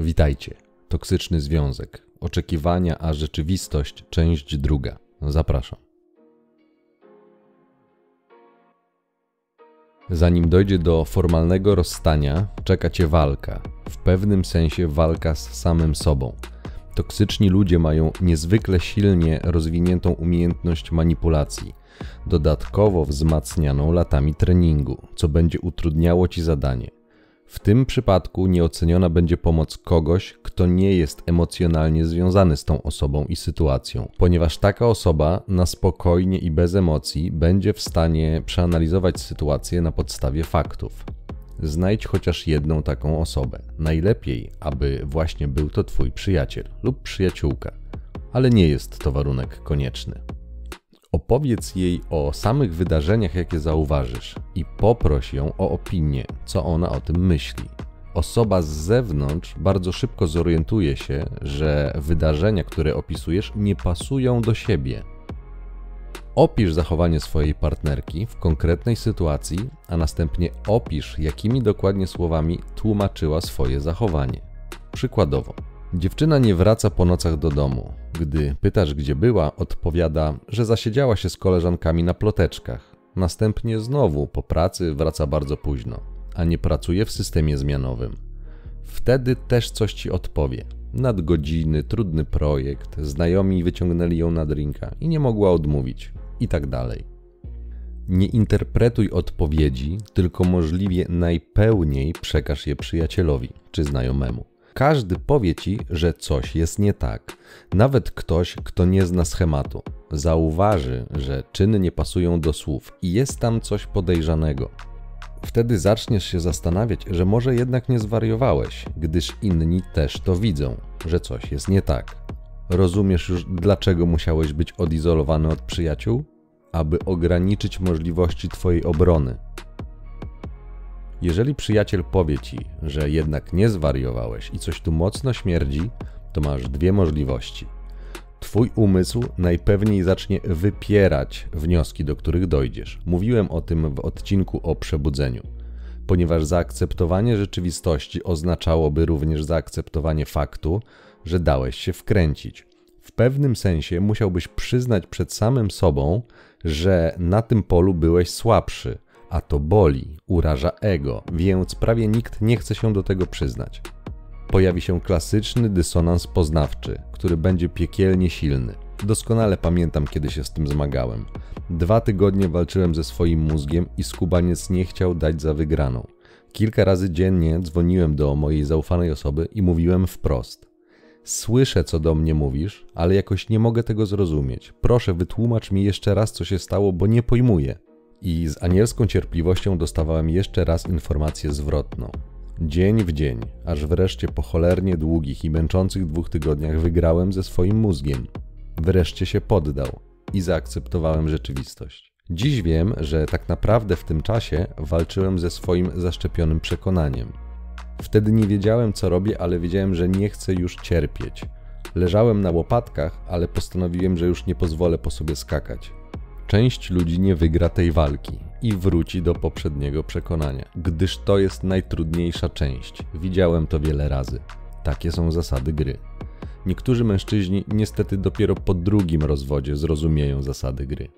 Witajcie. Toksyczny związek. Oczekiwania a rzeczywistość, część druga. Zapraszam. Zanim dojdzie do formalnego rozstania, czeka cię walka. W pewnym sensie walka z samym sobą. Toksyczni ludzie mają niezwykle silnie rozwiniętą umiejętność manipulacji, dodatkowo wzmacnianą latami treningu, co będzie utrudniało ci zadanie. W tym przypadku nieoceniona będzie pomoc kogoś, kto nie jest emocjonalnie związany z tą osobą i sytuacją, ponieważ taka osoba na spokojnie i bez emocji będzie w stanie przeanalizować sytuację na podstawie faktów. Znajdź chociaż jedną taką osobę. Najlepiej, aby właśnie był to Twój przyjaciel lub przyjaciółka, ale nie jest to warunek konieczny. Opowiedz jej o samych wydarzeniach, jakie zauważysz, i poproś ją o opinię, co ona o tym myśli. Osoba z zewnątrz bardzo szybko zorientuje się, że wydarzenia, które opisujesz, nie pasują do siebie. Opisz zachowanie swojej partnerki w konkretnej sytuacji, a następnie opisz, jakimi dokładnie słowami tłumaczyła swoje zachowanie. Przykładowo, Dziewczyna nie wraca po nocach do domu. Gdy pytasz, gdzie była, odpowiada, że zasiedziała się z koleżankami na ploteczkach. Następnie znowu po pracy wraca bardzo późno, a nie pracuje w systemie zmianowym. Wtedy też coś ci odpowie. Nadgodziny, trudny projekt, znajomi wyciągnęli ją na drinka i nie mogła odmówić, i tak dalej. Nie interpretuj odpowiedzi, tylko możliwie najpełniej przekaż je przyjacielowi czy znajomemu. Każdy powie ci, że coś jest nie tak. Nawet ktoś, kto nie zna schematu, zauważy, że czyny nie pasują do słów i jest tam coś podejrzanego. Wtedy zaczniesz się zastanawiać, że może jednak nie zwariowałeś, gdyż inni też to widzą, że coś jest nie tak. Rozumiesz już, dlaczego musiałeś być odizolowany od przyjaciół? Aby ograniczyć możliwości Twojej obrony, jeżeli przyjaciel powie ci, że jednak nie zwariowałeś i coś tu mocno śmierdzi, to masz dwie możliwości. Twój umysł najpewniej zacznie wypierać wnioski, do których dojdziesz. Mówiłem o tym w odcinku o przebudzeniu, ponieważ zaakceptowanie rzeczywistości oznaczałoby również zaakceptowanie faktu, że dałeś się wkręcić. W pewnym sensie musiałbyś przyznać przed samym sobą, że na tym polu byłeś słabszy a to boli, uraża ego, więc prawie nikt nie chce się do tego przyznać. Pojawi się klasyczny dysonans poznawczy, który będzie piekielnie silny. Doskonale pamiętam, kiedy się z tym zmagałem. Dwa tygodnie walczyłem ze swoim mózgiem i skubaniec nie chciał dać za wygraną. Kilka razy dziennie dzwoniłem do mojej zaufanej osoby i mówiłem wprost. Słyszę, co do mnie mówisz, ale jakoś nie mogę tego zrozumieć. Proszę, wytłumacz mi jeszcze raz, co się stało, bo nie pojmuję i z anielską cierpliwością dostawałem jeszcze raz informację zwrotną. Dzień w dzień, aż wreszcie po cholernie długich i męczących dwóch tygodniach wygrałem ze swoim mózgiem. Wreszcie się poddał i zaakceptowałem rzeczywistość. Dziś wiem, że tak naprawdę w tym czasie walczyłem ze swoim zaszczepionym przekonaniem. Wtedy nie wiedziałem, co robię, ale wiedziałem, że nie chcę już cierpieć. Leżałem na łopatkach, ale postanowiłem, że już nie pozwolę po sobie skakać. Część ludzi nie wygra tej walki i wróci do poprzedniego przekonania, gdyż to jest najtrudniejsza część. Widziałem to wiele razy. Takie są zasady gry. Niektórzy mężczyźni niestety dopiero po drugim rozwodzie zrozumieją zasady gry.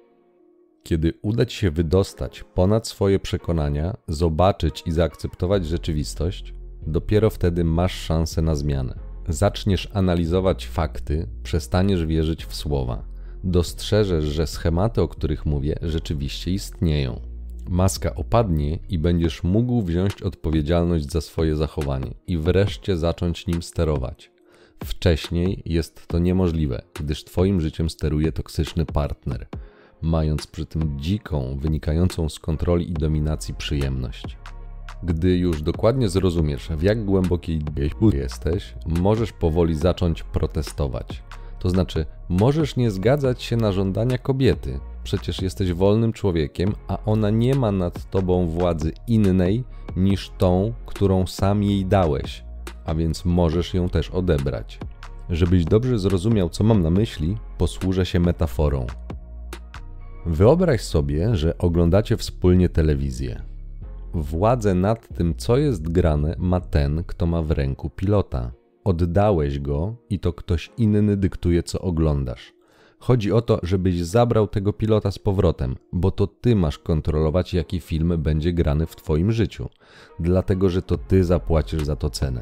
Kiedy uda ci się wydostać ponad swoje przekonania, zobaczyć i zaakceptować rzeczywistość, dopiero wtedy masz szansę na zmianę. Zaczniesz analizować fakty, przestaniesz wierzyć w słowa dostrzeżesz, że schematy, o których mówię, rzeczywiście istnieją. Maska opadnie i będziesz mógł wziąć odpowiedzialność za swoje zachowanie i wreszcie zacząć nim sterować. Wcześniej jest to niemożliwe, gdyż Twoim życiem steruje toksyczny partner, mając przy tym dziką, wynikającą z kontroli i dominacji przyjemność. Gdy już dokładnie zrozumiesz, w jak głębokiej jesteś, możesz powoli zacząć protestować. To znaczy, możesz nie zgadzać się na żądania kobiety. Przecież jesteś wolnym człowiekiem, a ona nie ma nad tobą władzy innej niż tą, którą sam jej dałeś, a więc możesz ją też odebrać. Żebyś dobrze zrozumiał, co mam na myśli, posłużę się metaforą. Wyobraź sobie, że oglądacie wspólnie telewizję. Władzę nad tym, co jest grane, ma ten, kto ma w ręku pilota. Oddałeś go i to ktoś inny dyktuje, co oglądasz. Chodzi o to, żebyś zabrał tego pilota z powrotem, bo to ty masz kontrolować, jaki film będzie grany w twoim życiu, dlatego że to ty zapłacisz za to cenę.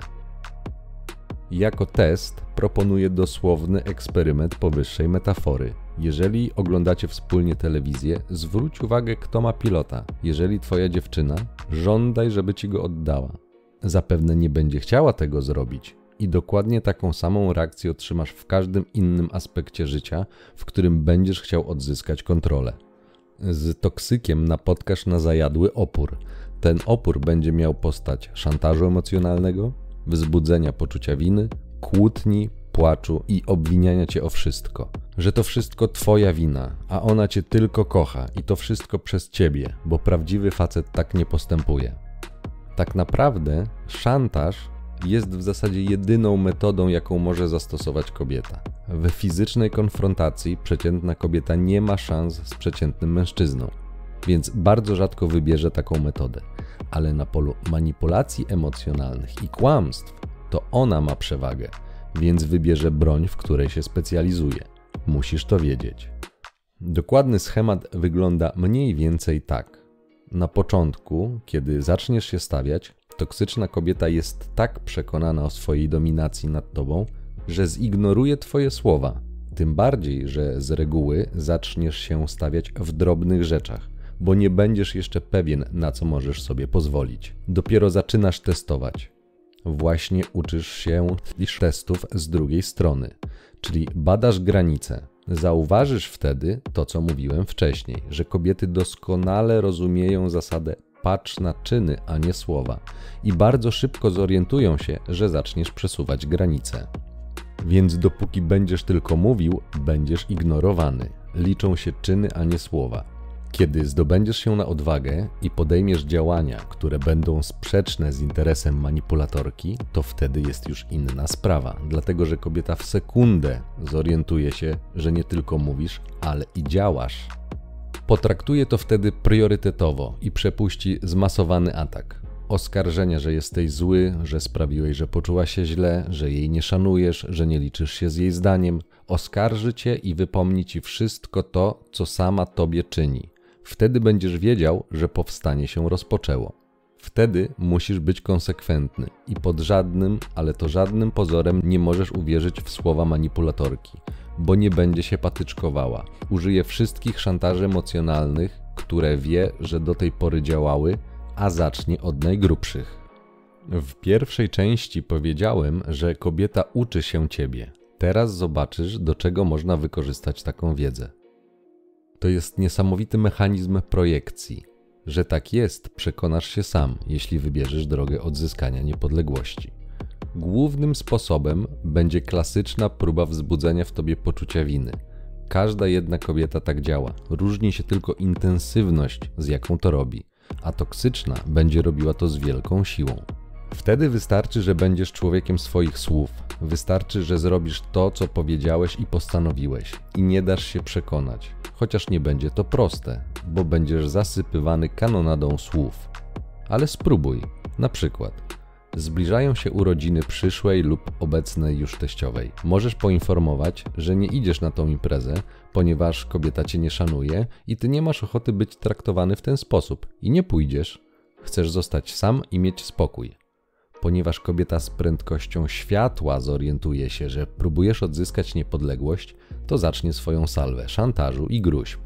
Jako test proponuję dosłowny eksperyment powyższej metafory. Jeżeli oglądacie wspólnie telewizję, zwróć uwagę, kto ma pilota. Jeżeli twoja dziewczyna, żądaj, żeby ci go oddała. Zapewne nie będzie chciała tego zrobić, i dokładnie taką samą reakcję otrzymasz w każdym innym aspekcie życia, w którym będziesz chciał odzyskać kontrolę. Z toksykiem napotkasz na zajadły opór. Ten opór będzie miał postać szantażu emocjonalnego, wzbudzenia poczucia winy, kłótni, płaczu i obwiniania cię o wszystko. Że to wszystko twoja wina, a ona cię tylko kocha i to wszystko przez ciebie, bo prawdziwy facet tak nie postępuje. Tak naprawdę szantaż jest w zasadzie jedyną metodą, jaką może zastosować kobieta. W fizycznej konfrontacji przeciętna kobieta nie ma szans z przeciętnym mężczyzną, więc bardzo rzadko wybierze taką metodę. Ale na polu manipulacji emocjonalnych i kłamstw to ona ma przewagę, więc wybierze broń, w której się specjalizuje. Musisz to wiedzieć. Dokładny schemat wygląda mniej więcej tak. Na początku, kiedy zaczniesz się stawiać, toksyczna kobieta jest tak przekonana o swojej dominacji nad tobą, że zignoruje twoje słowa. Tym bardziej, że z reguły zaczniesz się stawiać w drobnych rzeczach, bo nie będziesz jeszcze pewien, na co możesz sobie pozwolić. Dopiero zaczynasz testować. Właśnie uczysz się testów z drugiej strony, czyli badasz granice. Zauważysz wtedy to, co mówiłem wcześniej, że kobiety doskonale rozumieją zasadę patrz na czyny, a nie słowa, i bardzo szybko zorientują się, że zaczniesz przesuwać granice. Więc dopóki będziesz tylko mówił, będziesz ignorowany. Liczą się czyny, a nie słowa. Kiedy zdobędziesz się na odwagę i podejmiesz działania, które będą sprzeczne z interesem manipulatorki, to wtedy jest już inna sprawa, dlatego że kobieta w sekundę zorientuje się, że nie tylko mówisz, ale i działasz. Potraktuje to wtedy priorytetowo i przepuści zmasowany atak. Oskarżenia, że jesteś zły, że sprawiłeś, że poczuła się źle, że jej nie szanujesz, że nie liczysz się z jej zdaniem. Oskarży cię i wypomni ci wszystko to, co sama tobie czyni. Wtedy będziesz wiedział, że powstanie się rozpoczęło. Wtedy musisz być konsekwentny i pod żadnym, ale to żadnym pozorem nie możesz uwierzyć w słowa manipulatorki bo nie będzie się patyczkowała. Użyje wszystkich szantaży emocjonalnych, które wie, że do tej pory działały, a zacznie od najgrubszych. W pierwszej części powiedziałem, że kobieta uczy się ciebie. Teraz zobaczysz, do czego można wykorzystać taką wiedzę. To jest niesamowity mechanizm projekcji. Że tak jest, przekonasz się sam, jeśli wybierzesz drogę odzyskania niepodległości. Głównym sposobem będzie klasyczna próba wzbudzenia w tobie poczucia winy. Każda jedna kobieta tak działa, różni się tylko intensywność, z jaką to robi, a toksyczna będzie robiła to z wielką siłą. Wtedy wystarczy, że będziesz człowiekiem swoich słów, wystarczy, że zrobisz to, co powiedziałeś i postanowiłeś, i nie dasz się przekonać, chociaż nie będzie to proste, bo będziesz zasypywany kanonadą słów. Ale spróbuj, na przykład. Zbliżają się urodziny przyszłej lub obecnej już teściowej. Możesz poinformować, że nie idziesz na tą imprezę, ponieważ kobieta cię nie szanuje i ty nie masz ochoty być traktowany w ten sposób i nie pójdziesz. Chcesz zostać sam i mieć spokój. Ponieważ kobieta z prędkością światła zorientuje się, że próbujesz odzyskać niepodległość, to zacznie swoją salwę szantażu i gruźb.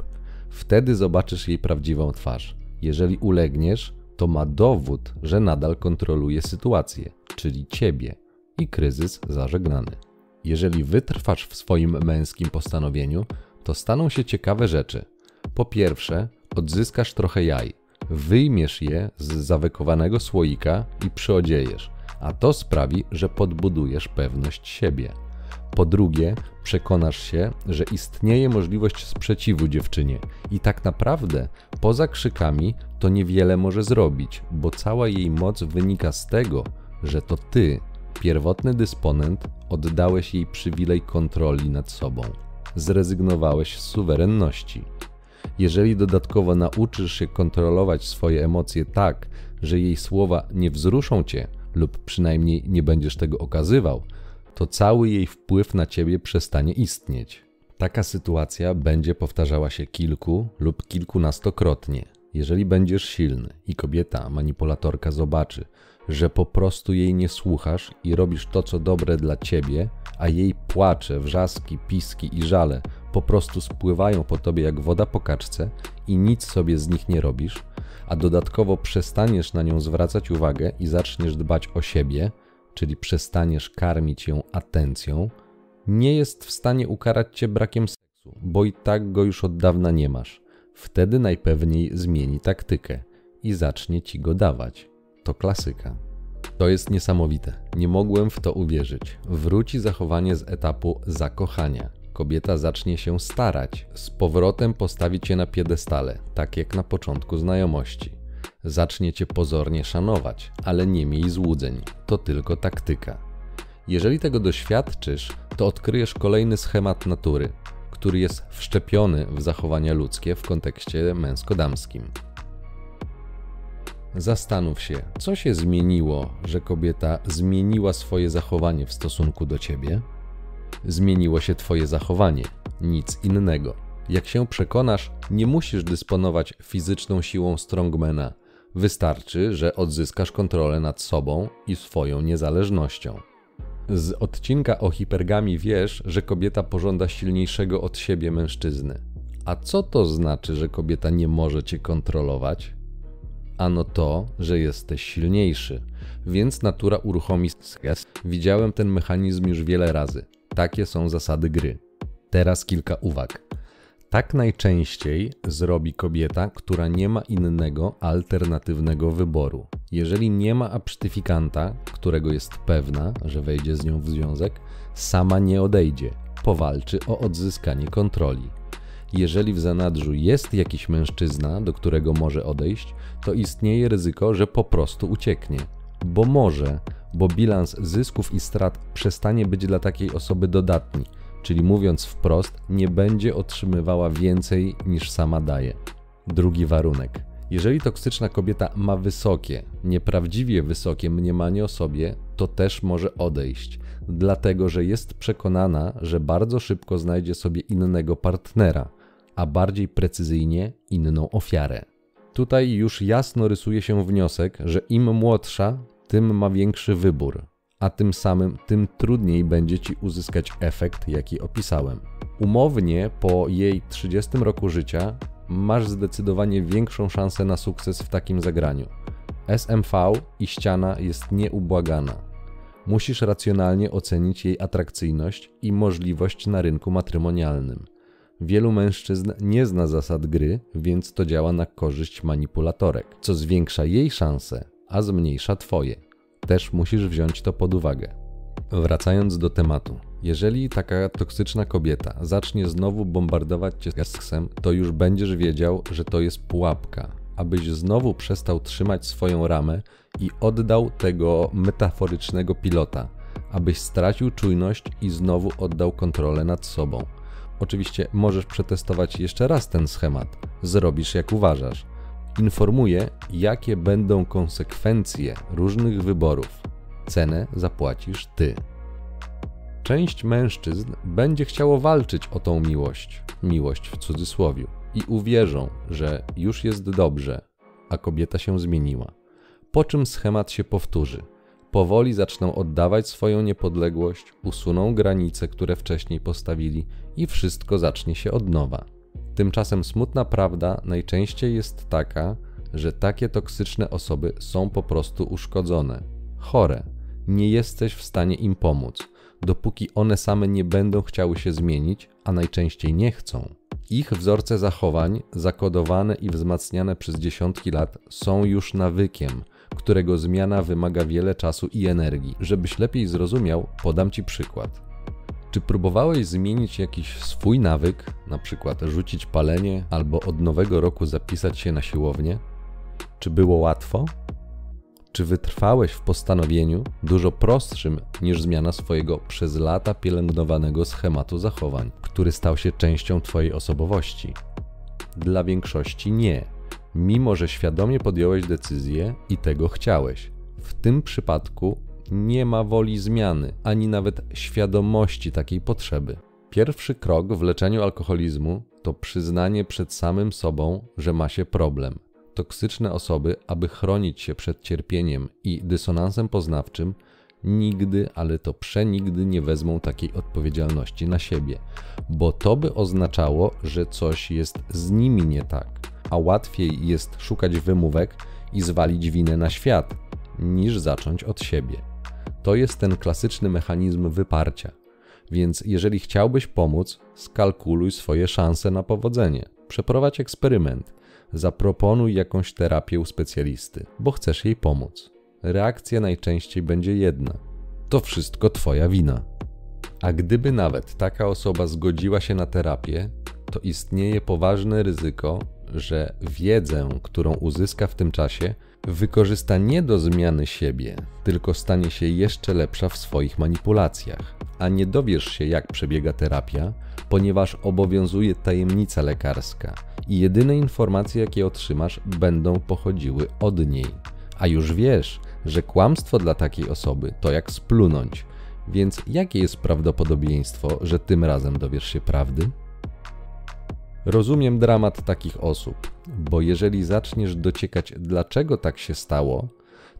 Wtedy zobaczysz jej prawdziwą twarz. Jeżeli ulegniesz, to ma dowód, że nadal kontroluje sytuację, czyli ciebie, i kryzys zażegnany. Jeżeli wytrwasz w swoim męskim postanowieniu, to staną się ciekawe rzeczy. Po pierwsze, odzyskasz trochę jaj, wyjmiesz je z zawekowanego słoika i przyodziejesz, a to sprawi, że podbudujesz pewność siebie. Po drugie, przekonasz się, że istnieje możliwość sprzeciwu dziewczynie i tak naprawdę poza krzykami to niewiele może zrobić, bo cała jej moc wynika z tego, że to ty, pierwotny dysponent, oddałeś jej przywilej kontroli nad sobą. Zrezygnowałeś z suwerenności. Jeżeli dodatkowo nauczysz się kontrolować swoje emocje tak, że jej słowa nie wzruszą cię, lub przynajmniej nie będziesz tego okazywał, to cały jej wpływ na ciebie przestanie istnieć. Taka sytuacja będzie powtarzała się kilku lub kilkunastokrotnie. Jeżeli będziesz silny i kobieta, manipulatorka zobaczy, że po prostu jej nie słuchasz i robisz to, co dobre dla ciebie, a jej płacze, wrzaski, piski i żale po prostu spływają po tobie jak woda po kaczce i nic sobie z nich nie robisz, a dodatkowo przestaniesz na nią zwracać uwagę i zaczniesz dbać o siebie, czyli przestaniesz karmić ją atencją, nie jest w stanie ukarać cię brakiem seksu, bo i tak go już od dawna nie masz. Wtedy najpewniej zmieni taktykę i zacznie ci go dawać. To klasyka. To jest niesamowite. Nie mogłem w to uwierzyć. Wróci zachowanie z etapu zakochania. Kobieta zacznie się starać, z powrotem postawić cię na piedestale, tak jak na początku znajomości. Zacznie cię pozornie szanować, ale nie miej złudzeń. To tylko taktyka. Jeżeli tego doświadczysz, to odkryjesz kolejny schemat natury, który jest wszczepiony w zachowania ludzkie w kontekście męsko-damskim. Zastanów się, co się zmieniło, że kobieta zmieniła swoje zachowanie w stosunku do ciebie? Zmieniło się twoje zachowanie, nic innego. Jak się przekonasz, nie musisz dysponować fizyczną siłą strongmana. Wystarczy, że odzyskasz kontrolę nad sobą i swoją niezależnością. Z odcinka o hipergami wiesz, że kobieta pożąda silniejszego od siebie mężczyzny. A co to znaczy, że kobieta nie może cię kontrolować? Ano to, że jesteś silniejszy, więc natura uruchomi stres. Widziałem ten mechanizm już wiele razy. Takie są zasady gry. Teraz kilka uwag. Tak najczęściej zrobi kobieta, która nie ma innego alternatywnego wyboru. Jeżeli nie ma absztyfikanta, którego jest pewna, że wejdzie z nią w związek, sama nie odejdzie, powalczy o odzyskanie kontroli. Jeżeli w zanadrzu jest jakiś mężczyzna, do którego może odejść, to istnieje ryzyko, że po prostu ucieknie. Bo może, bo bilans zysków i strat przestanie być dla takiej osoby dodatni, czyli mówiąc wprost, nie będzie otrzymywała więcej niż sama daje. Drugi warunek. Jeżeli toksyczna kobieta ma wysokie, nieprawdziwie wysokie mniemanie o sobie, to też może odejść, dlatego że jest przekonana, że bardzo szybko znajdzie sobie innego partnera, a bardziej precyzyjnie inną ofiarę. Tutaj już jasno rysuje się wniosek, że im młodsza, tym ma większy wybór, a tym samym tym trudniej będzie ci uzyskać efekt, jaki opisałem. Umownie po jej 30 roku życia masz zdecydowanie większą szansę na sukces w takim zagraniu. SMV i ściana jest nieubłagana. Musisz racjonalnie ocenić jej atrakcyjność i możliwość na rynku matrymonialnym. Wielu mężczyzn nie zna zasad gry, więc to działa na korzyść manipulatorek, co zwiększa jej szanse, a zmniejsza twoje. Też musisz wziąć to pod uwagę. Wracając do tematu. Jeżeli taka toksyczna kobieta zacznie znowu bombardować cię seksem, to już będziesz wiedział, że to jest pułapka, abyś znowu przestał trzymać swoją ramę i oddał tego metaforycznego pilota, abyś stracił czujność i znowu oddał kontrolę nad sobą. Oczywiście możesz przetestować jeszcze raz ten schemat. Zrobisz jak uważasz. Informuję, jakie będą konsekwencje różnych wyborów. Cenę zapłacisz ty. Część mężczyzn będzie chciało walczyć o tą miłość, miłość w cudzysłowie, i uwierzą, że już jest dobrze, a kobieta się zmieniła. Po czym schemat się powtórzy powoli zaczną oddawać swoją niepodległość, usuną granice, które wcześniej postawili i wszystko zacznie się od nowa. Tymczasem smutna prawda najczęściej jest taka, że takie toksyczne osoby są po prostu uszkodzone, chore. Nie jesteś w stanie im pomóc, dopóki one same nie będą chciały się zmienić, a najczęściej nie chcą. Ich wzorce zachowań, zakodowane i wzmacniane przez dziesiątki lat, są już nawykiem, którego zmiana wymaga wiele czasu i energii. Żebyś lepiej zrozumiał, podam Ci przykład. Czy próbowałeś zmienić jakiś swój nawyk, na przykład rzucić palenie albo od nowego roku zapisać się na siłownię? Czy było łatwo? Czy wytrwałeś w postanowieniu dużo prostszym niż zmiana swojego przez lata pielęgnowanego schematu zachowań, który stał się częścią Twojej osobowości? Dla większości nie mimo że świadomie podjąłeś decyzję i tego chciałeś. W tym przypadku nie ma woli zmiany, ani nawet świadomości takiej potrzeby. Pierwszy krok w leczeniu alkoholizmu to przyznanie przed samym sobą, że ma się problem. Toksyczne osoby, aby chronić się przed cierpieniem i dysonansem poznawczym, nigdy, ale to przenigdy nie wezmą takiej odpowiedzialności na siebie, bo to by oznaczało, że coś jest z nimi nie tak, a łatwiej jest szukać wymówek i zwalić winę na świat, niż zacząć od siebie. To jest ten klasyczny mechanizm wyparcia. Więc jeżeli chciałbyś pomóc, skalkuluj swoje szanse na powodzenie. Przeprowadź eksperyment. Zaproponuj jakąś terapię u specjalisty, bo chcesz jej pomóc. Reakcja najczęściej będzie jedna: to wszystko Twoja wina. A gdyby nawet taka osoba zgodziła się na terapię, to istnieje poważne ryzyko, że wiedzę, którą uzyska w tym czasie, wykorzysta nie do zmiany siebie, tylko stanie się jeszcze lepsza w swoich manipulacjach. A nie dowiesz się, jak przebiega terapia, ponieważ obowiązuje tajemnica lekarska i jedyne informacje, jakie otrzymasz, będą pochodziły od niej. A już wiesz, że kłamstwo dla takiej osoby to jak splunąć. Więc jakie jest prawdopodobieństwo, że tym razem dowiesz się prawdy? Rozumiem dramat takich osób, bo jeżeli zaczniesz dociekać, dlaczego tak się stało,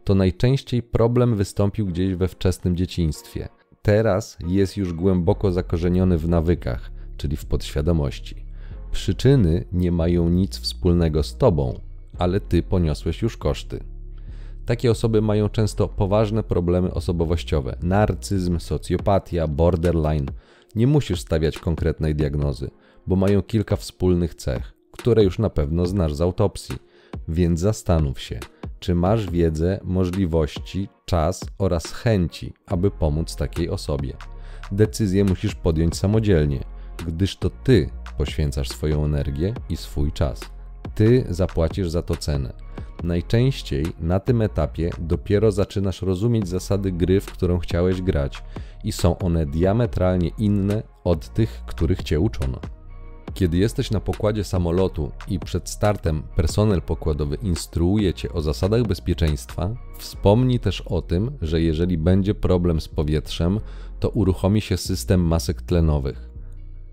to najczęściej problem wystąpił gdzieś we wczesnym dzieciństwie. Teraz jest już głęboko zakorzeniony w nawykach, czyli w podświadomości. Przyczyny nie mają nic wspólnego z tobą, ale ty poniosłeś już koszty. Takie osoby mają często poważne problemy osobowościowe narcyzm, socjopatia, borderline. Nie musisz stawiać konkretnej diagnozy bo mają kilka wspólnych cech, które już na pewno znasz z autopsji. Więc zastanów się, czy masz wiedzę, możliwości, czas oraz chęci, aby pomóc takiej osobie. Decyzję musisz podjąć samodzielnie, gdyż to ty poświęcasz swoją energię i swój czas. Ty zapłacisz za to cenę. Najczęściej na tym etapie dopiero zaczynasz rozumieć zasady gry, w którą chciałeś grać, i są one diametralnie inne od tych, których cię uczono. Kiedy jesteś na pokładzie samolotu i przed startem personel pokładowy instruuje cię o zasadach bezpieczeństwa, wspomnij też o tym, że jeżeli będzie problem z powietrzem, to uruchomi się system masek tlenowych.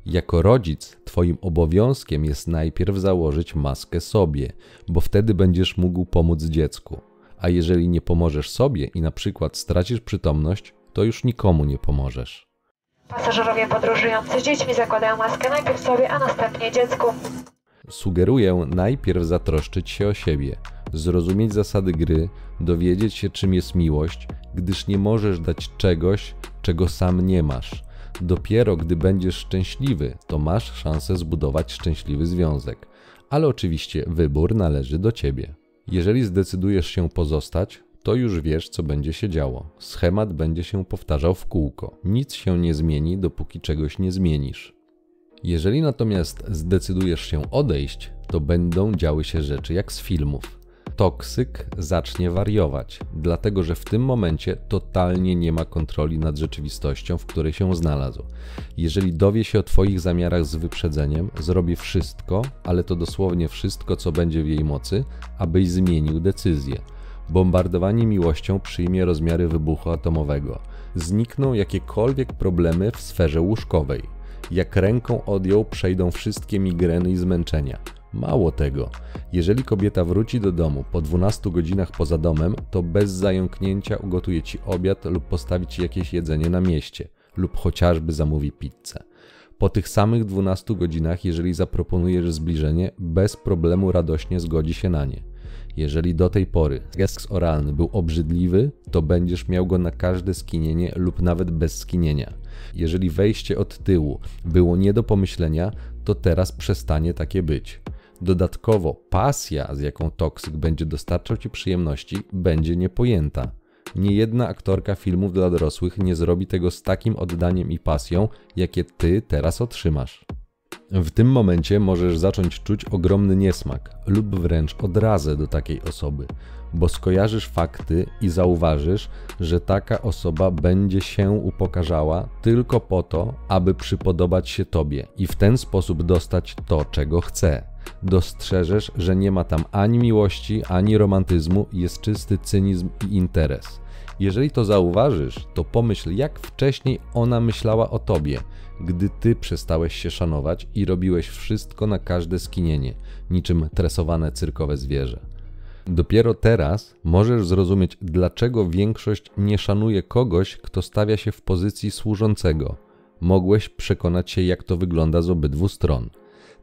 Jako rodzic, Twoim obowiązkiem jest najpierw założyć maskę sobie, bo wtedy będziesz mógł pomóc dziecku. A jeżeli nie pomożesz sobie i na przykład stracisz przytomność, to już nikomu nie pomożesz. Pasażerowie podróżujący z dziećmi zakładają maskę najpierw sobie, a następnie dziecku. Sugeruję najpierw zatroszczyć się o siebie, zrozumieć zasady gry, dowiedzieć się czym jest miłość, gdyż nie możesz dać czegoś, czego sam nie masz. Dopiero gdy będziesz szczęśliwy, to masz szansę zbudować szczęśliwy związek. Ale oczywiście wybór należy do ciebie. Jeżeli zdecydujesz się pozostać, to już wiesz, co będzie się działo. Schemat będzie się powtarzał w kółko. Nic się nie zmieni, dopóki czegoś nie zmienisz. Jeżeli natomiast zdecydujesz się odejść, to będą działy się rzeczy jak z filmów. Toksyk zacznie wariować, dlatego że w tym momencie totalnie nie ma kontroli nad rzeczywistością, w której się znalazł. Jeżeli dowie się o Twoich zamiarach z wyprzedzeniem, zrobi wszystko, ale to dosłownie wszystko, co będzie w jej mocy, abyś zmienił decyzję bombardowanie miłością przyjmie rozmiary wybuchu atomowego. Znikną jakiekolwiek problemy w sferze łóżkowej. Jak ręką odjął, przejdą wszystkie migreny i zmęczenia. Mało tego, jeżeli kobieta wróci do domu po 12 godzinach poza domem, to bez zająknięcia ugotuje ci obiad lub postawi ci jakieś jedzenie na mieście, lub chociażby zamówi pizzę. Po tych samych 12 godzinach, jeżeli zaproponujesz zbliżenie, bez problemu radośnie zgodzi się na nie. Jeżeli do tej pory seks oralny był obrzydliwy, to będziesz miał go na każde skinienie lub nawet bez skinienia. Jeżeli wejście od tyłu było nie do pomyślenia, to teraz przestanie takie być. Dodatkowo pasja, z jaką toksyk będzie dostarczał ci przyjemności, będzie niepojęta. Niejedna aktorka filmów dla dorosłych nie zrobi tego z takim oddaniem i pasją, jakie ty teraz otrzymasz. W tym momencie możesz zacząć czuć ogromny niesmak lub wręcz odrazę do takiej osoby, bo skojarzysz fakty i zauważysz, że taka osoba będzie się upokarzała tylko po to, aby przypodobać się tobie i w ten sposób dostać to, czego chce. Dostrzeżesz, że nie ma tam ani miłości, ani romantyzmu, jest czysty cynizm i interes. Jeżeli to zauważysz, to pomyśl, jak wcześniej ona myślała o tobie, gdy ty przestałeś się szanować i robiłeś wszystko na każde skinienie, niczym tresowane cyrkowe zwierzę. Dopiero teraz możesz zrozumieć, dlaczego większość nie szanuje kogoś, kto stawia się w pozycji służącego. Mogłeś przekonać się, jak to wygląda z obydwu stron.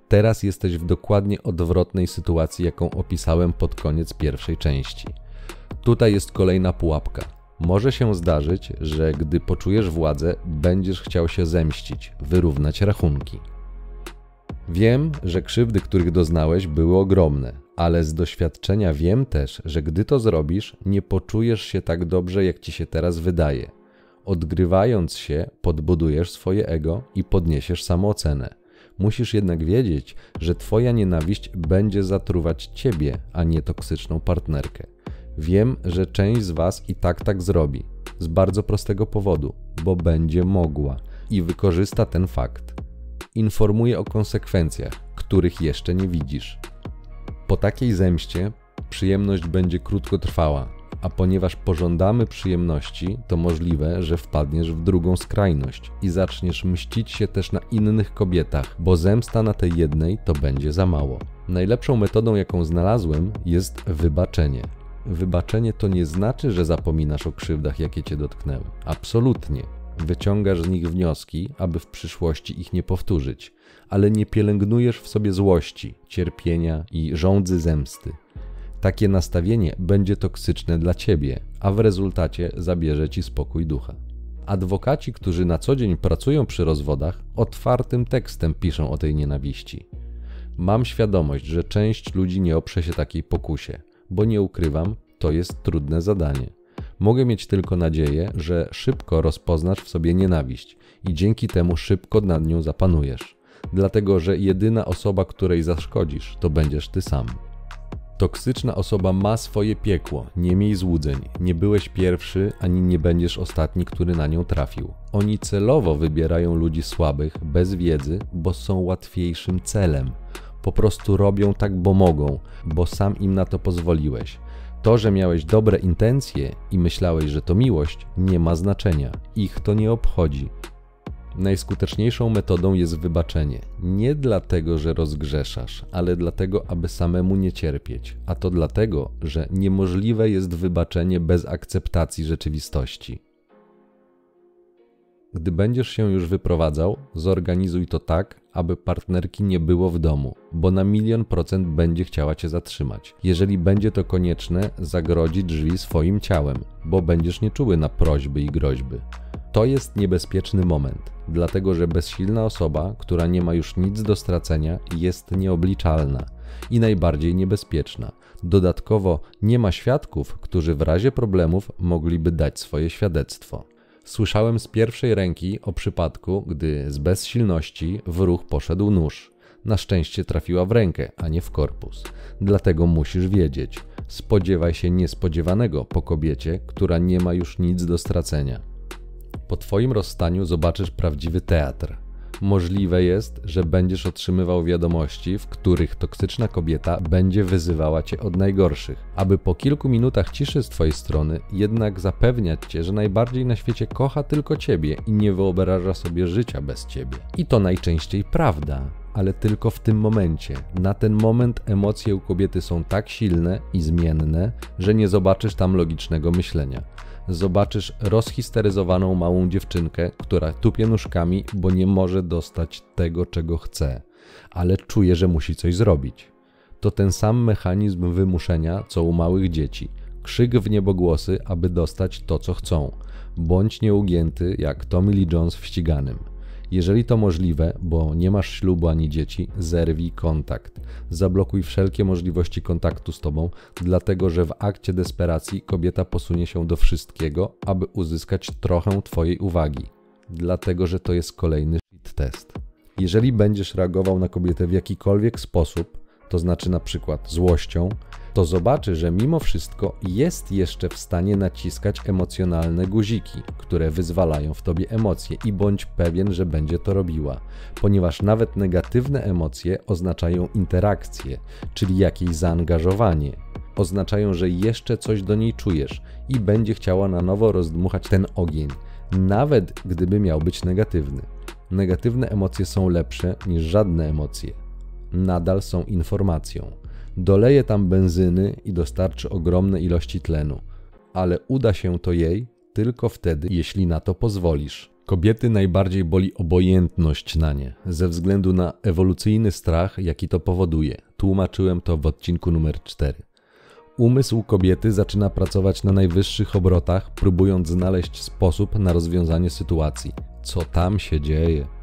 Teraz jesteś w dokładnie odwrotnej sytuacji, jaką opisałem pod koniec pierwszej części. Tutaj jest kolejna pułapka. Może się zdarzyć, że gdy poczujesz władzę, będziesz chciał się zemścić, wyrównać rachunki. Wiem, że krzywdy, których doznałeś, były ogromne, ale z doświadczenia wiem też, że gdy to zrobisz, nie poczujesz się tak dobrze, jak ci się teraz wydaje. Odgrywając się, podbudujesz swoje ego i podniesiesz samoocenę. Musisz jednak wiedzieć, że Twoja nienawiść będzie zatruwać Ciebie, a nie toksyczną partnerkę. Wiem, że część z Was i tak tak zrobi. Z bardzo prostego powodu, bo będzie mogła i wykorzysta ten fakt. Informuje o konsekwencjach, których jeszcze nie widzisz. Po takiej zemście przyjemność będzie krótkotrwała, a ponieważ pożądamy przyjemności, to możliwe, że wpadniesz w drugą skrajność i zaczniesz mścić się też na innych kobietach, bo zemsta na tej jednej to będzie za mało. Najlepszą metodą, jaką znalazłem, jest wybaczenie. Wybaczenie to nie znaczy, że zapominasz o krzywdach, jakie cię dotknęły. Absolutnie. Wyciągasz z nich wnioski, aby w przyszłości ich nie powtórzyć, ale nie pielęgnujesz w sobie złości, cierpienia i żądzy zemsty. Takie nastawienie będzie toksyczne dla ciebie, a w rezultacie zabierze ci spokój ducha. Adwokaci, którzy na co dzień pracują przy rozwodach, otwartym tekstem piszą o tej nienawiści. Mam świadomość, że część ludzi nie oprze się takiej pokusie, bo nie ukrywam, to jest trudne zadanie. Mogę mieć tylko nadzieję, że szybko rozpoznasz w sobie nienawiść i dzięki temu szybko nad nią zapanujesz, dlatego że jedyna osoba, której zaszkodzisz, to będziesz ty sam. Toksyczna osoba ma swoje piekło, nie miej złudzeń. Nie byłeś pierwszy, ani nie będziesz ostatni, który na nią trafił. Oni celowo wybierają ludzi słabych, bez wiedzy, bo są łatwiejszym celem. Po prostu robią tak, bo mogą, bo sam im na to pozwoliłeś. To, że miałeś dobre intencje i myślałeś, że to miłość, nie ma znaczenia. Ich to nie obchodzi. Najskuteczniejszą metodą jest wybaczenie. Nie dlatego, że rozgrzeszasz, ale dlatego, aby samemu nie cierpieć. A to dlatego, że niemożliwe jest wybaczenie bez akceptacji rzeczywistości. Gdy będziesz się już wyprowadzał, zorganizuj to tak, aby partnerki nie było w domu, bo na milion procent będzie chciała cię zatrzymać. Jeżeli będzie to konieczne, zagrodzi drzwi swoim ciałem, bo będziesz nieczuły na prośby i groźby. To jest niebezpieczny moment, dlatego że bezsilna osoba, która nie ma już nic do stracenia, jest nieobliczalna i najbardziej niebezpieczna. Dodatkowo nie ma świadków, którzy w razie problemów mogliby dać swoje świadectwo. Słyszałem z pierwszej ręki o przypadku, gdy z bezsilności w ruch poszedł nóż. Na szczęście trafiła w rękę, a nie w korpus. Dlatego musisz wiedzieć. Spodziewaj się niespodziewanego po kobiecie, która nie ma już nic do stracenia. Po Twoim rozstaniu zobaczysz prawdziwy teatr. Możliwe jest, że będziesz otrzymywał wiadomości, w których toksyczna kobieta będzie wyzywała cię od najgorszych, aby po kilku minutach ciszy z twojej strony jednak zapewniać cię, że najbardziej na świecie kocha tylko ciebie i nie wyobraża sobie życia bez ciebie. I to najczęściej prawda, ale tylko w tym momencie. Na ten moment emocje u kobiety są tak silne i zmienne, że nie zobaczysz tam logicznego myślenia zobaczysz rozhisteryzowaną małą dziewczynkę, która tupie nóżkami, bo nie może dostać tego, czego chce, ale czuje, że musi coś zrobić. To ten sam mechanizm wymuszenia, co u małych dzieci. Krzyk w niebogłosy, aby dostać to, co chcą. Bądź nieugięty jak Tommy Lee Jones w ściganym. Jeżeli to możliwe, bo nie masz ślubu ani dzieci, zerwij kontakt. Zablokuj wszelkie możliwości kontaktu z tobą, dlatego że w akcie desperacji kobieta posunie się do wszystkiego, aby uzyskać trochę twojej uwagi. Dlatego, że to jest kolejny shit test. Jeżeli będziesz reagował na kobietę w jakikolwiek sposób, to znaczy na przykład złością, to zobaczy, że mimo wszystko jest jeszcze w stanie naciskać emocjonalne guziki, które wyzwalają w tobie emocje i bądź pewien, że będzie to robiła, ponieważ nawet negatywne emocje oznaczają interakcję, czyli jakieś zaangażowanie. Oznaczają, że jeszcze coś do niej czujesz i będzie chciała na nowo rozdmuchać ten ogień, nawet gdyby miał być negatywny. Negatywne emocje są lepsze niż żadne emocje. Nadal są informacją doleje tam benzyny i dostarczy ogromne ilości tlenu, ale uda się to jej tylko wtedy, jeśli na to pozwolisz. Kobiety najbardziej boli obojętność na nie, ze względu na ewolucyjny strach, jaki to powoduje. Tłumaczyłem to w odcinku numer 4. Umysł kobiety zaczyna pracować na najwyższych obrotach, próbując znaleźć sposób na rozwiązanie sytuacji. Co tam się dzieje?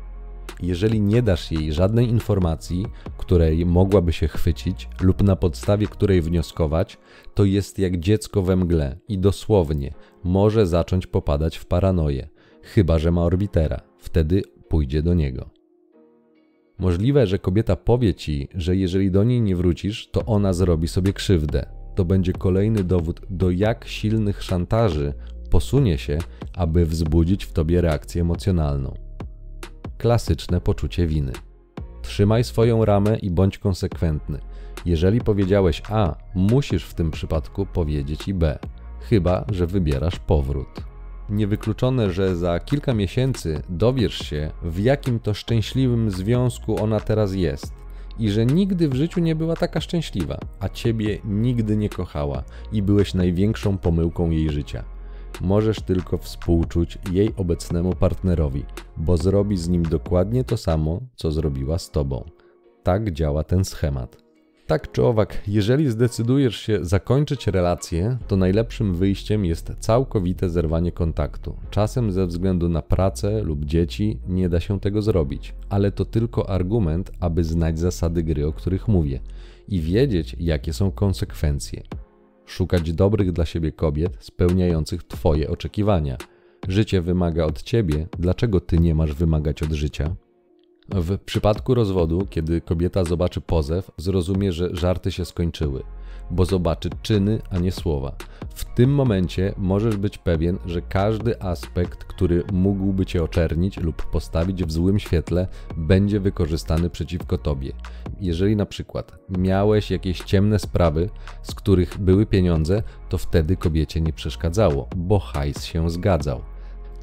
Jeżeli nie dasz jej żadnej informacji, której mogłaby się chwycić lub na podstawie której wnioskować, to jest jak dziecko we mgle i dosłownie może zacząć popadać w paranoję, chyba że ma orbitera, wtedy pójdzie do niego. Możliwe, że kobieta powie ci, że jeżeli do niej nie wrócisz, to ona zrobi sobie krzywdę. To będzie kolejny dowód, do jak silnych szantaży posunie się, aby wzbudzić w tobie reakcję emocjonalną klasyczne poczucie winy. Trzymaj swoją ramę i bądź konsekwentny. Jeżeli powiedziałeś A, musisz w tym przypadku powiedzieć i B, chyba że wybierasz powrót. Niewykluczone, że za kilka miesięcy dowiesz się, w jakim to szczęśliwym związku ona teraz jest i że nigdy w życiu nie była taka szczęśliwa, a ciebie nigdy nie kochała i byłeś największą pomyłką jej życia możesz tylko współczuć jej obecnemu partnerowi, bo zrobi z nim dokładnie to samo, co zrobiła z tobą. Tak działa ten schemat. Tak czy owak, jeżeli zdecydujesz się zakończyć relację, to najlepszym wyjściem jest całkowite zerwanie kontaktu. Czasem ze względu na pracę lub dzieci nie da się tego zrobić, ale to tylko argument, aby znać zasady gry, o których mówię i wiedzieć, jakie są konsekwencje szukać dobrych dla siebie kobiet spełniających Twoje oczekiwania. Życie wymaga od Ciebie, dlaczego Ty nie masz wymagać od życia? W przypadku rozwodu, kiedy kobieta zobaczy pozew, zrozumie, że żarty się skończyły bo zobaczy czyny, a nie słowa. W tym momencie możesz być pewien, że każdy aspekt, który mógłby cię oczernić lub postawić w złym świetle, będzie wykorzystany przeciwko tobie. Jeżeli na przykład miałeś jakieś ciemne sprawy, z których były pieniądze, to wtedy kobiecie nie przeszkadzało, bo hajs się zgadzał.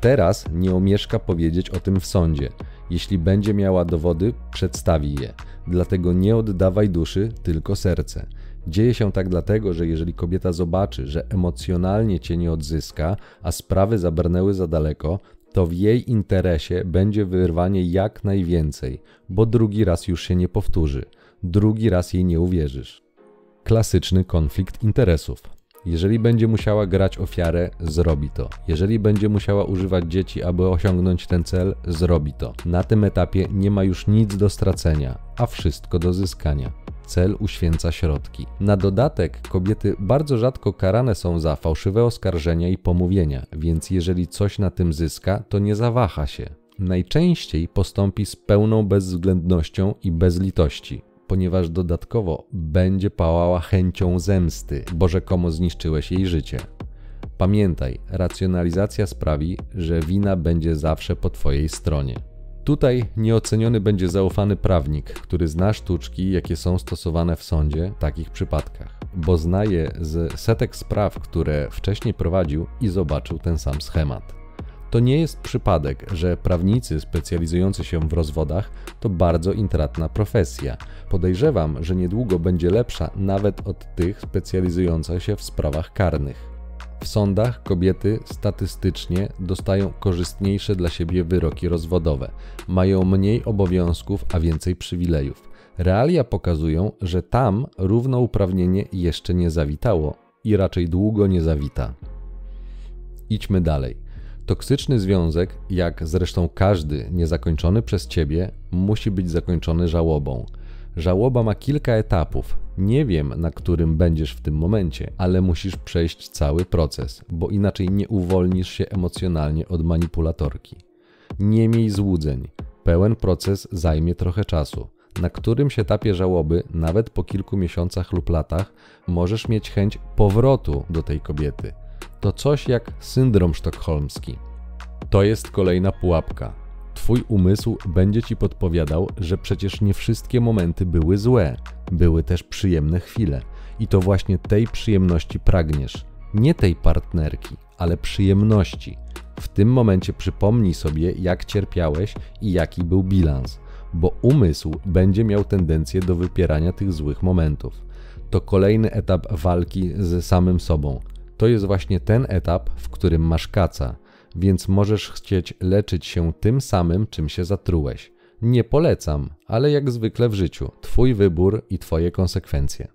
Teraz nie omieszka powiedzieć o tym w sądzie. Jeśli będzie miała dowody, przedstawi je. Dlatego nie oddawaj duszy, tylko serce. Dzieje się tak dlatego, że jeżeli kobieta zobaczy, że emocjonalnie cię nie odzyska, a sprawy zabrnęły za daleko, to w jej interesie będzie wyrwanie jak najwięcej, bo drugi raz już się nie powtórzy, drugi raz jej nie uwierzysz. Klasyczny konflikt interesów. Jeżeli będzie musiała grać ofiarę, zrobi to. Jeżeli będzie musiała używać dzieci, aby osiągnąć ten cel, zrobi to. Na tym etapie nie ma już nic do stracenia, a wszystko do zyskania cel uświęca środki. Na dodatek kobiety bardzo rzadko karane są za fałszywe oskarżenia i pomówienia, więc jeżeli coś na tym zyska, to nie zawaha się. Najczęściej postąpi z pełną bezwzględnością i bezlitości, ponieważ dodatkowo będzie pałała chęcią zemsty, bo rzekomo zniszczyłeś jej życie. Pamiętaj, racjonalizacja sprawi, że wina będzie zawsze po Twojej stronie. Tutaj nieoceniony będzie zaufany prawnik, który zna sztuczki, jakie są stosowane w sądzie w takich przypadkach, bo zna je z setek spraw, które wcześniej prowadził i zobaczył ten sam schemat. To nie jest przypadek, że prawnicy specjalizujący się w rozwodach to bardzo intratna profesja. Podejrzewam, że niedługo będzie lepsza nawet od tych specjalizujących się w sprawach karnych. W sądach kobiety statystycznie dostają korzystniejsze dla siebie wyroki rozwodowe, mają mniej obowiązków, a więcej przywilejów. Realia pokazują, że tam równouprawnienie jeszcze nie zawitało i raczej długo nie zawita. Idźmy dalej. Toksyczny związek, jak zresztą każdy niezakończony przez ciebie, musi być zakończony żałobą. Żałoba ma kilka etapów. Nie wiem, na którym będziesz w tym momencie, ale musisz przejść cały proces, bo inaczej nie uwolnisz się emocjonalnie od manipulatorki. Nie miej złudzeń. Pełen proces zajmie trochę czasu. na którymś etapie żałoby, nawet po kilku miesiącach lub latach, możesz mieć chęć powrotu do tej kobiety. To coś jak syndrom sztokholmski. To jest kolejna pułapka. Twój umysł będzie ci podpowiadał, że przecież nie wszystkie momenty były złe, były też przyjemne chwile. I to właśnie tej przyjemności pragniesz. Nie tej partnerki, ale przyjemności. W tym momencie przypomnij sobie, jak cierpiałeś i jaki był bilans, bo umysł będzie miał tendencję do wypierania tych złych momentów. To kolejny etap walki z samym sobą. To jest właśnie ten etap, w którym masz kaca, więc możesz chcieć leczyć się tym samym, czym się zatrułeś. Nie polecam, ale jak zwykle w życiu, Twój wybór i Twoje konsekwencje.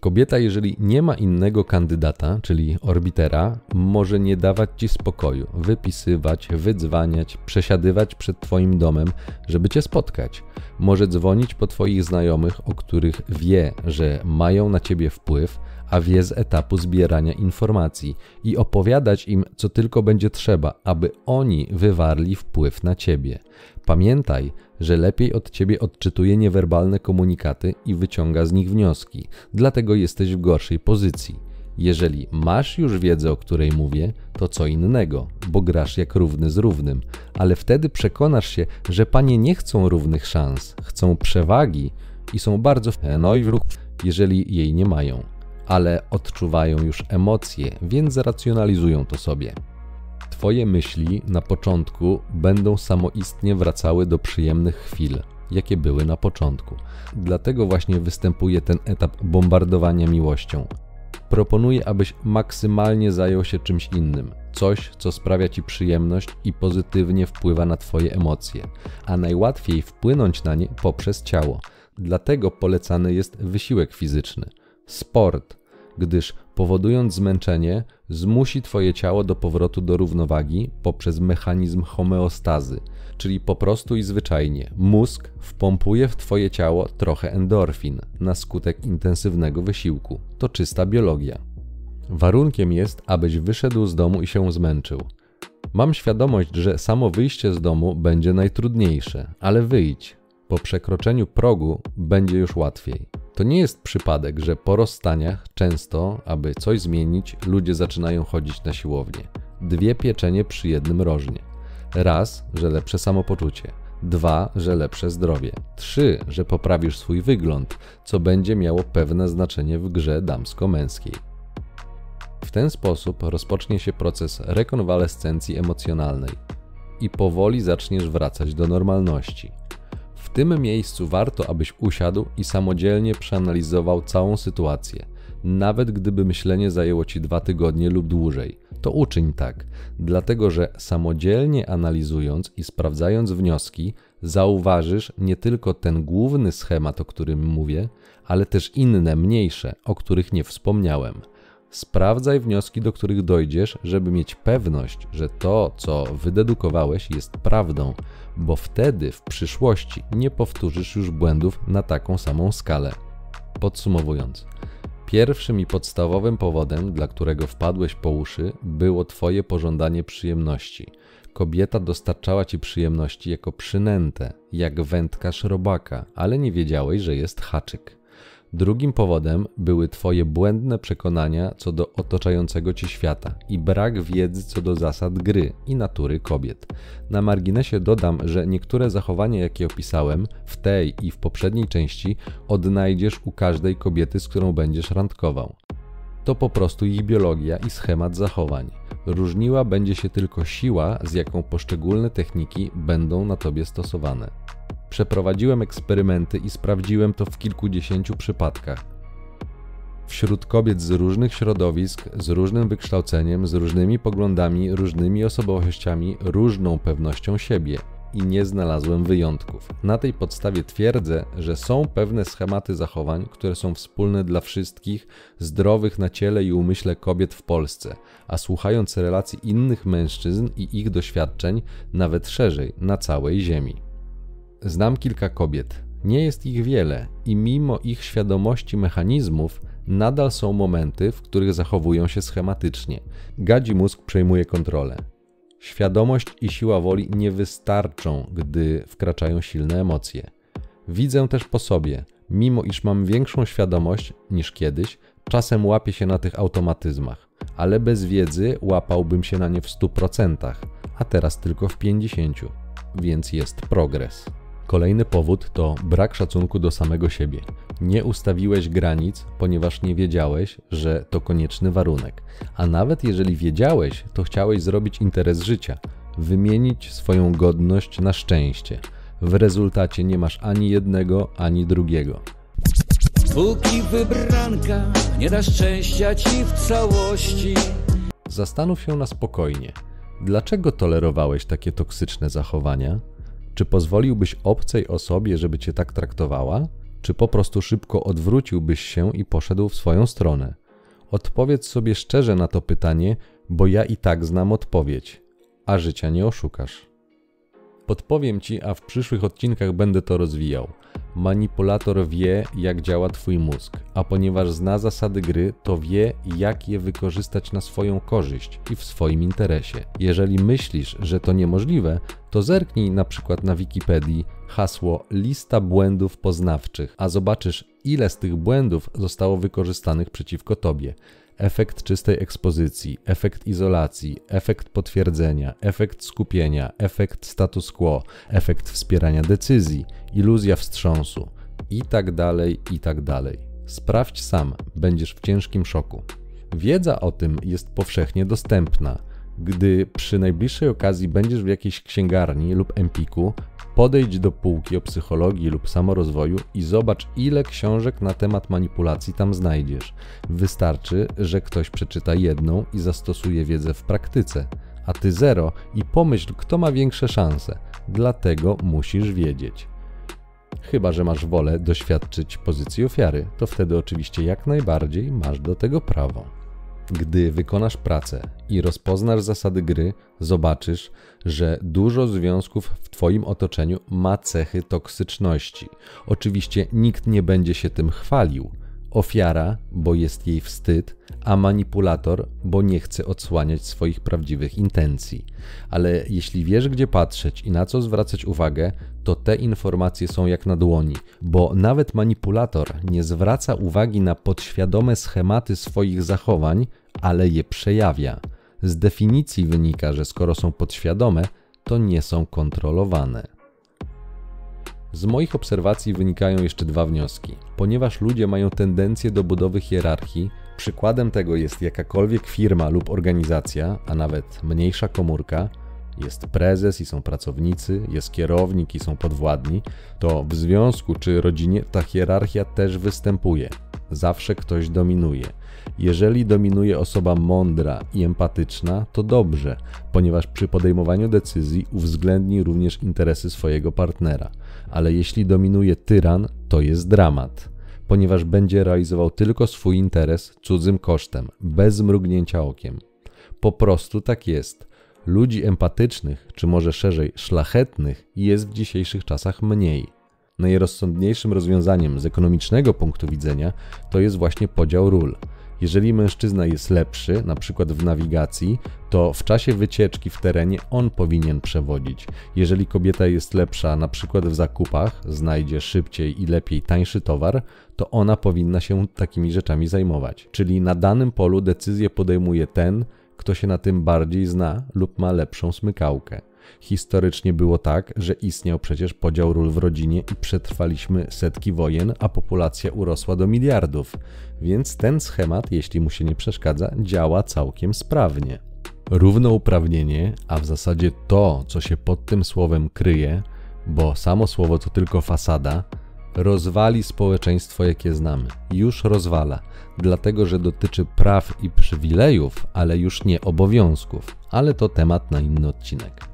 Kobieta, jeżeli nie ma innego kandydata, czyli orbitera, może nie dawać ci spokoju, wypisywać, wydzwaniać, przesiadywać przed twoim domem, żeby cię spotkać. Może dzwonić po twoich znajomych, o których wie, że mają na ciebie wpływ, a wie z etapu zbierania informacji i opowiadać im, co tylko będzie trzeba, aby oni wywarli wpływ na ciebie. Pamiętaj, że lepiej od ciebie odczytuje niewerbalne komunikaty i wyciąga z nich wnioski, dlatego jesteś w gorszej pozycji. Jeżeli masz już wiedzę, o której mówię, to co innego, bo grasz jak równy z równym, ale wtedy przekonasz się, że panie nie chcą równych szans, chcą przewagi i są bardzo no i wróg, jeżeli jej nie mają, ale odczuwają już emocje, więc zracjonalizują to sobie. Twoje myśli na początku będą samoistnie wracały do przyjemnych chwil, jakie były na początku. Dlatego właśnie występuje ten etap bombardowania miłością. Proponuję, abyś maksymalnie zajął się czymś innym, coś, co sprawia ci przyjemność i pozytywnie wpływa na Twoje emocje, a najłatwiej wpłynąć na nie poprzez ciało. Dlatego polecany jest wysiłek fizyczny, sport, gdyż powodując zmęczenie, zmusi Twoje ciało do powrotu do równowagi poprzez mechanizm homeostazy, czyli po prostu i zwyczajnie mózg wpompuje w Twoje ciało trochę endorfin na skutek intensywnego wysiłku. To czysta biologia. Warunkiem jest, abyś wyszedł z domu i się zmęczył. Mam świadomość, że samo wyjście z domu będzie najtrudniejsze, ale wyjdź. Po przekroczeniu progu będzie już łatwiej. To nie jest przypadek, że po rozstaniach często, aby coś zmienić, ludzie zaczynają chodzić na siłownię. Dwie pieczenie przy jednym rożnie. Raz, że lepsze samopoczucie. Dwa, że lepsze zdrowie. Trzy, że poprawisz swój wygląd, co będzie miało pewne znaczenie w grze damsko-męskiej. W ten sposób rozpocznie się proces rekonwalescencji emocjonalnej i powoli zaczniesz wracać do normalności. Tym miejscu warto, abyś usiadł i samodzielnie przeanalizował całą sytuację. Nawet gdyby myślenie zajęło ci dwa tygodnie lub dłużej, to uczyń tak, dlatego że samodzielnie analizując i sprawdzając wnioski, zauważysz nie tylko ten główny schemat, o którym mówię, ale też inne, mniejsze, o których nie wspomniałem. Sprawdzaj wnioski, do których dojdziesz, żeby mieć pewność, że to, co wydedukowałeś, jest prawdą, bo wtedy w przyszłości nie powtórzysz już błędów na taką samą skalę. Podsumowując, pierwszym i podstawowym powodem, dla którego wpadłeś po uszy, było Twoje pożądanie przyjemności. Kobieta dostarczała Ci przyjemności jako przynętę, jak wędkarz robaka, ale nie wiedziałeś, że jest haczyk. Drugim powodem były Twoje błędne przekonania co do otaczającego Cię świata i brak wiedzy co do zasad gry i natury kobiet. Na marginesie dodam, że niektóre zachowania, jakie opisałem w tej i w poprzedniej części, odnajdziesz u każdej kobiety, z którą będziesz randkował. To po prostu ich biologia i schemat zachowań. Różniła będzie się tylko siła, z jaką poszczególne techniki będą na tobie stosowane. Przeprowadziłem eksperymenty i sprawdziłem to w kilkudziesięciu przypadkach. Wśród kobiet z różnych środowisk, z różnym wykształceniem, z różnymi poglądami, różnymi osobowościami, różną pewnością siebie i nie znalazłem wyjątków. Na tej podstawie twierdzę, że są pewne schematy zachowań, które są wspólne dla wszystkich zdrowych na ciele i umyśle kobiet w Polsce, a słuchając relacji innych mężczyzn i ich doświadczeń, nawet szerzej, na całej Ziemi. Znam kilka kobiet. Nie jest ich wiele i mimo ich świadomości mechanizmów, nadal są momenty, w których zachowują się schematycznie. Gadzi mózg przejmuje kontrolę. Świadomość i siła woli nie wystarczą, gdy wkraczają silne emocje. Widzę też po sobie, mimo iż mam większą świadomość niż kiedyś, czasem łapię się na tych automatyzmach, ale bez wiedzy łapałbym się na nie w 100%, a teraz tylko w 50%, więc jest progres. Kolejny powód to brak szacunku do samego siebie. Nie ustawiłeś granic, ponieważ nie wiedziałeś, że to konieczny warunek. A nawet jeżeli wiedziałeś, to chciałeś zrobić interes życia, wymienić swoją godność na szczęście. W rezultacie nie masz ani jednego, ani drugiego. Póki wybranka nie da szczęścia ci w całości. Zastanów się na spokojnie. Dlaczego tolerowałeś takie toksyczne zachowania? Czy pozwoliłbyś obcej osobie, żeby cię tak traktowała? Czy po prostu szybko odwróciłbyś się i poszedł w swoją stronę? Odpowiedz sobie szczerze na to pytanie, bo ja i tak znam odpowiedź, a życia nie oszukasz. Podpowiem ci, a w przyszłych odcinkach będę to rozwijał. Manipulator wie, jak działa twój mózg, a ponieważ zna zasady gry, to wie, jak je wykorzystać na swoją korzyść i w swoim interesie. Jeżeli myślisz, że to niemożliwe, to zerknij na przykład na Wikipedii hasło lista błędów poznawczych, a zobaczysz, ile z tych błędów zostało wykorzystanych przeciwko tobie efekt czystej ekspozycji, efekt izolacji, efekt potwierdzenia, efekt skupienia, efekt status quo, efekt wspierania decyzji, iluzja wstrząsu i tak dalej, i tak dalej. Sprawdź sam, będziesz w ciężkim szoku. Wiedza o tym jest powszechnie dostępna. Gdy przy najbliższej okazji będziesz w jakiejś księgarni lub empiku, Podejdź do półki o psychologii lub samorozwoju i zobacz, ile książek na temat manipulacji tam znajdziesz. Wystarczy, że ktoś przeczyta jedną i zastosuje wiedzę w praktyce, a ty zero i pomyśl, kto ma większe szanse. Dlatego musisz wiedzieć. Chyba, że masz wolę doświadczyć pozycji ofiary, to wtedy oczywiście jak najbardziej masz do tego prawo. Gdy wykonasz pracę i rozpoznasz zasady gry, zobaczysz, że dużo związków w Twoim otoczeniu ma cechy toksyczności. Oczywiście nikt nie będzie się tym chwalił. Ofiara, bo jest jej wstyd, a manipulator, bo nie chce odsłaniać swoich prawdziwych intencji. Ale jeśli wiesz, gdzie patrzeć i na co zwracać uwagę, to te informacje są jak na dłoni, bo nawet manipulator nie zwraca uwagi na podświadome schematy swoich zachowań, ale je przejawia. Z definicji wynika, że skoro są podświadome, to nie są kontrolowane. Z moich obserwacji wynikają jeszcze dwa wnioski. Ponieważ ludzie mają tendencję do budowy hierarchii, przykładem tego jest jakakolwiek firma lub organizacja, a nawet mniejsza komórka, jest prezes i są pracownicy, jest kierownik i są podwładni, to w związku czy rodzinie ta hierarchia też występuje. Zawsze ktoś dominuje. Jeżeli dominuje osoba mądra i empatyczna, to dobrze, ponieważ przy podejmowaniu decyzji uwzględni również interesy swojego partnera. Ale jeśli dominuje tyran, to jest dramat, ponieważ będzie realizował tylko swój interes cudzym kosztem, bez mrugnięcia okiem. Po prostu tak jest. Ludzi empatycznych, czy może szerzej szlachetnych, jest w dzisiejszych czasach mniej. Najrozsądniejszym rozwiązaniem z ekonomicznego punktu widzenia to jest właśnie podział ról. Jeżeli mężczyzna jest lepszy, na przykład w nawigacji, to w czasie wycieczki w terenie on powinien przewodzić. Jeżeli kobieta jest lepsza, na przykład w zakupach, znajdzie szybciej i lepiej tańszy towar, to ona powinna się takimi rzeczami zajmować. Czyli na danym polu decyzję podejmuje ten, kto się na tym bardziej zna lub ma lepszą smykałkę. Historycznie było tak, że istniał przecież podział ról w rodzinie i przetrwaliśmy setki wojen, a populacja urosła do miliardów. Więc ten schemat, jeśli mu się nie przeszkadza, działa całkiem sprawnie. Równouprawnienie, a w zasadzie to, co się pod tym słowem kryje, bo samo słowo to tylko fasada, rozwali społeczeństwo, jakie znamy. Już rozwala, dlatego że dotyczy praw i przywilejów, ale już nie obowiązków. Ale to temat na inny odcinek.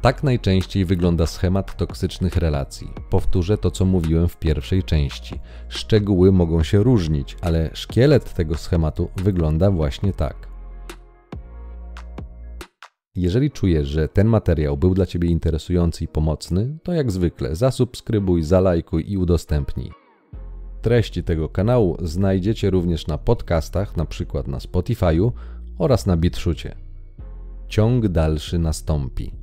Tak najczęściej wygląda schemat toksycznych relacji. Powtórzę to, co mówiłem w pierwszej części. Szczegóły mogą się różnić, ale szkielet tego schematu wygląda właśnie tak. Jeżeli czujesz, że ten materiał był dla Ciebie interesujący i pomocny, to jak zwykle zasubskrybuj, zalajkuj i udostępnij. Treści tego kanału znajdziecie również na podcastach, np. na Spotify'u oraz na BitShucie. Ciąg dalszy nastąpi.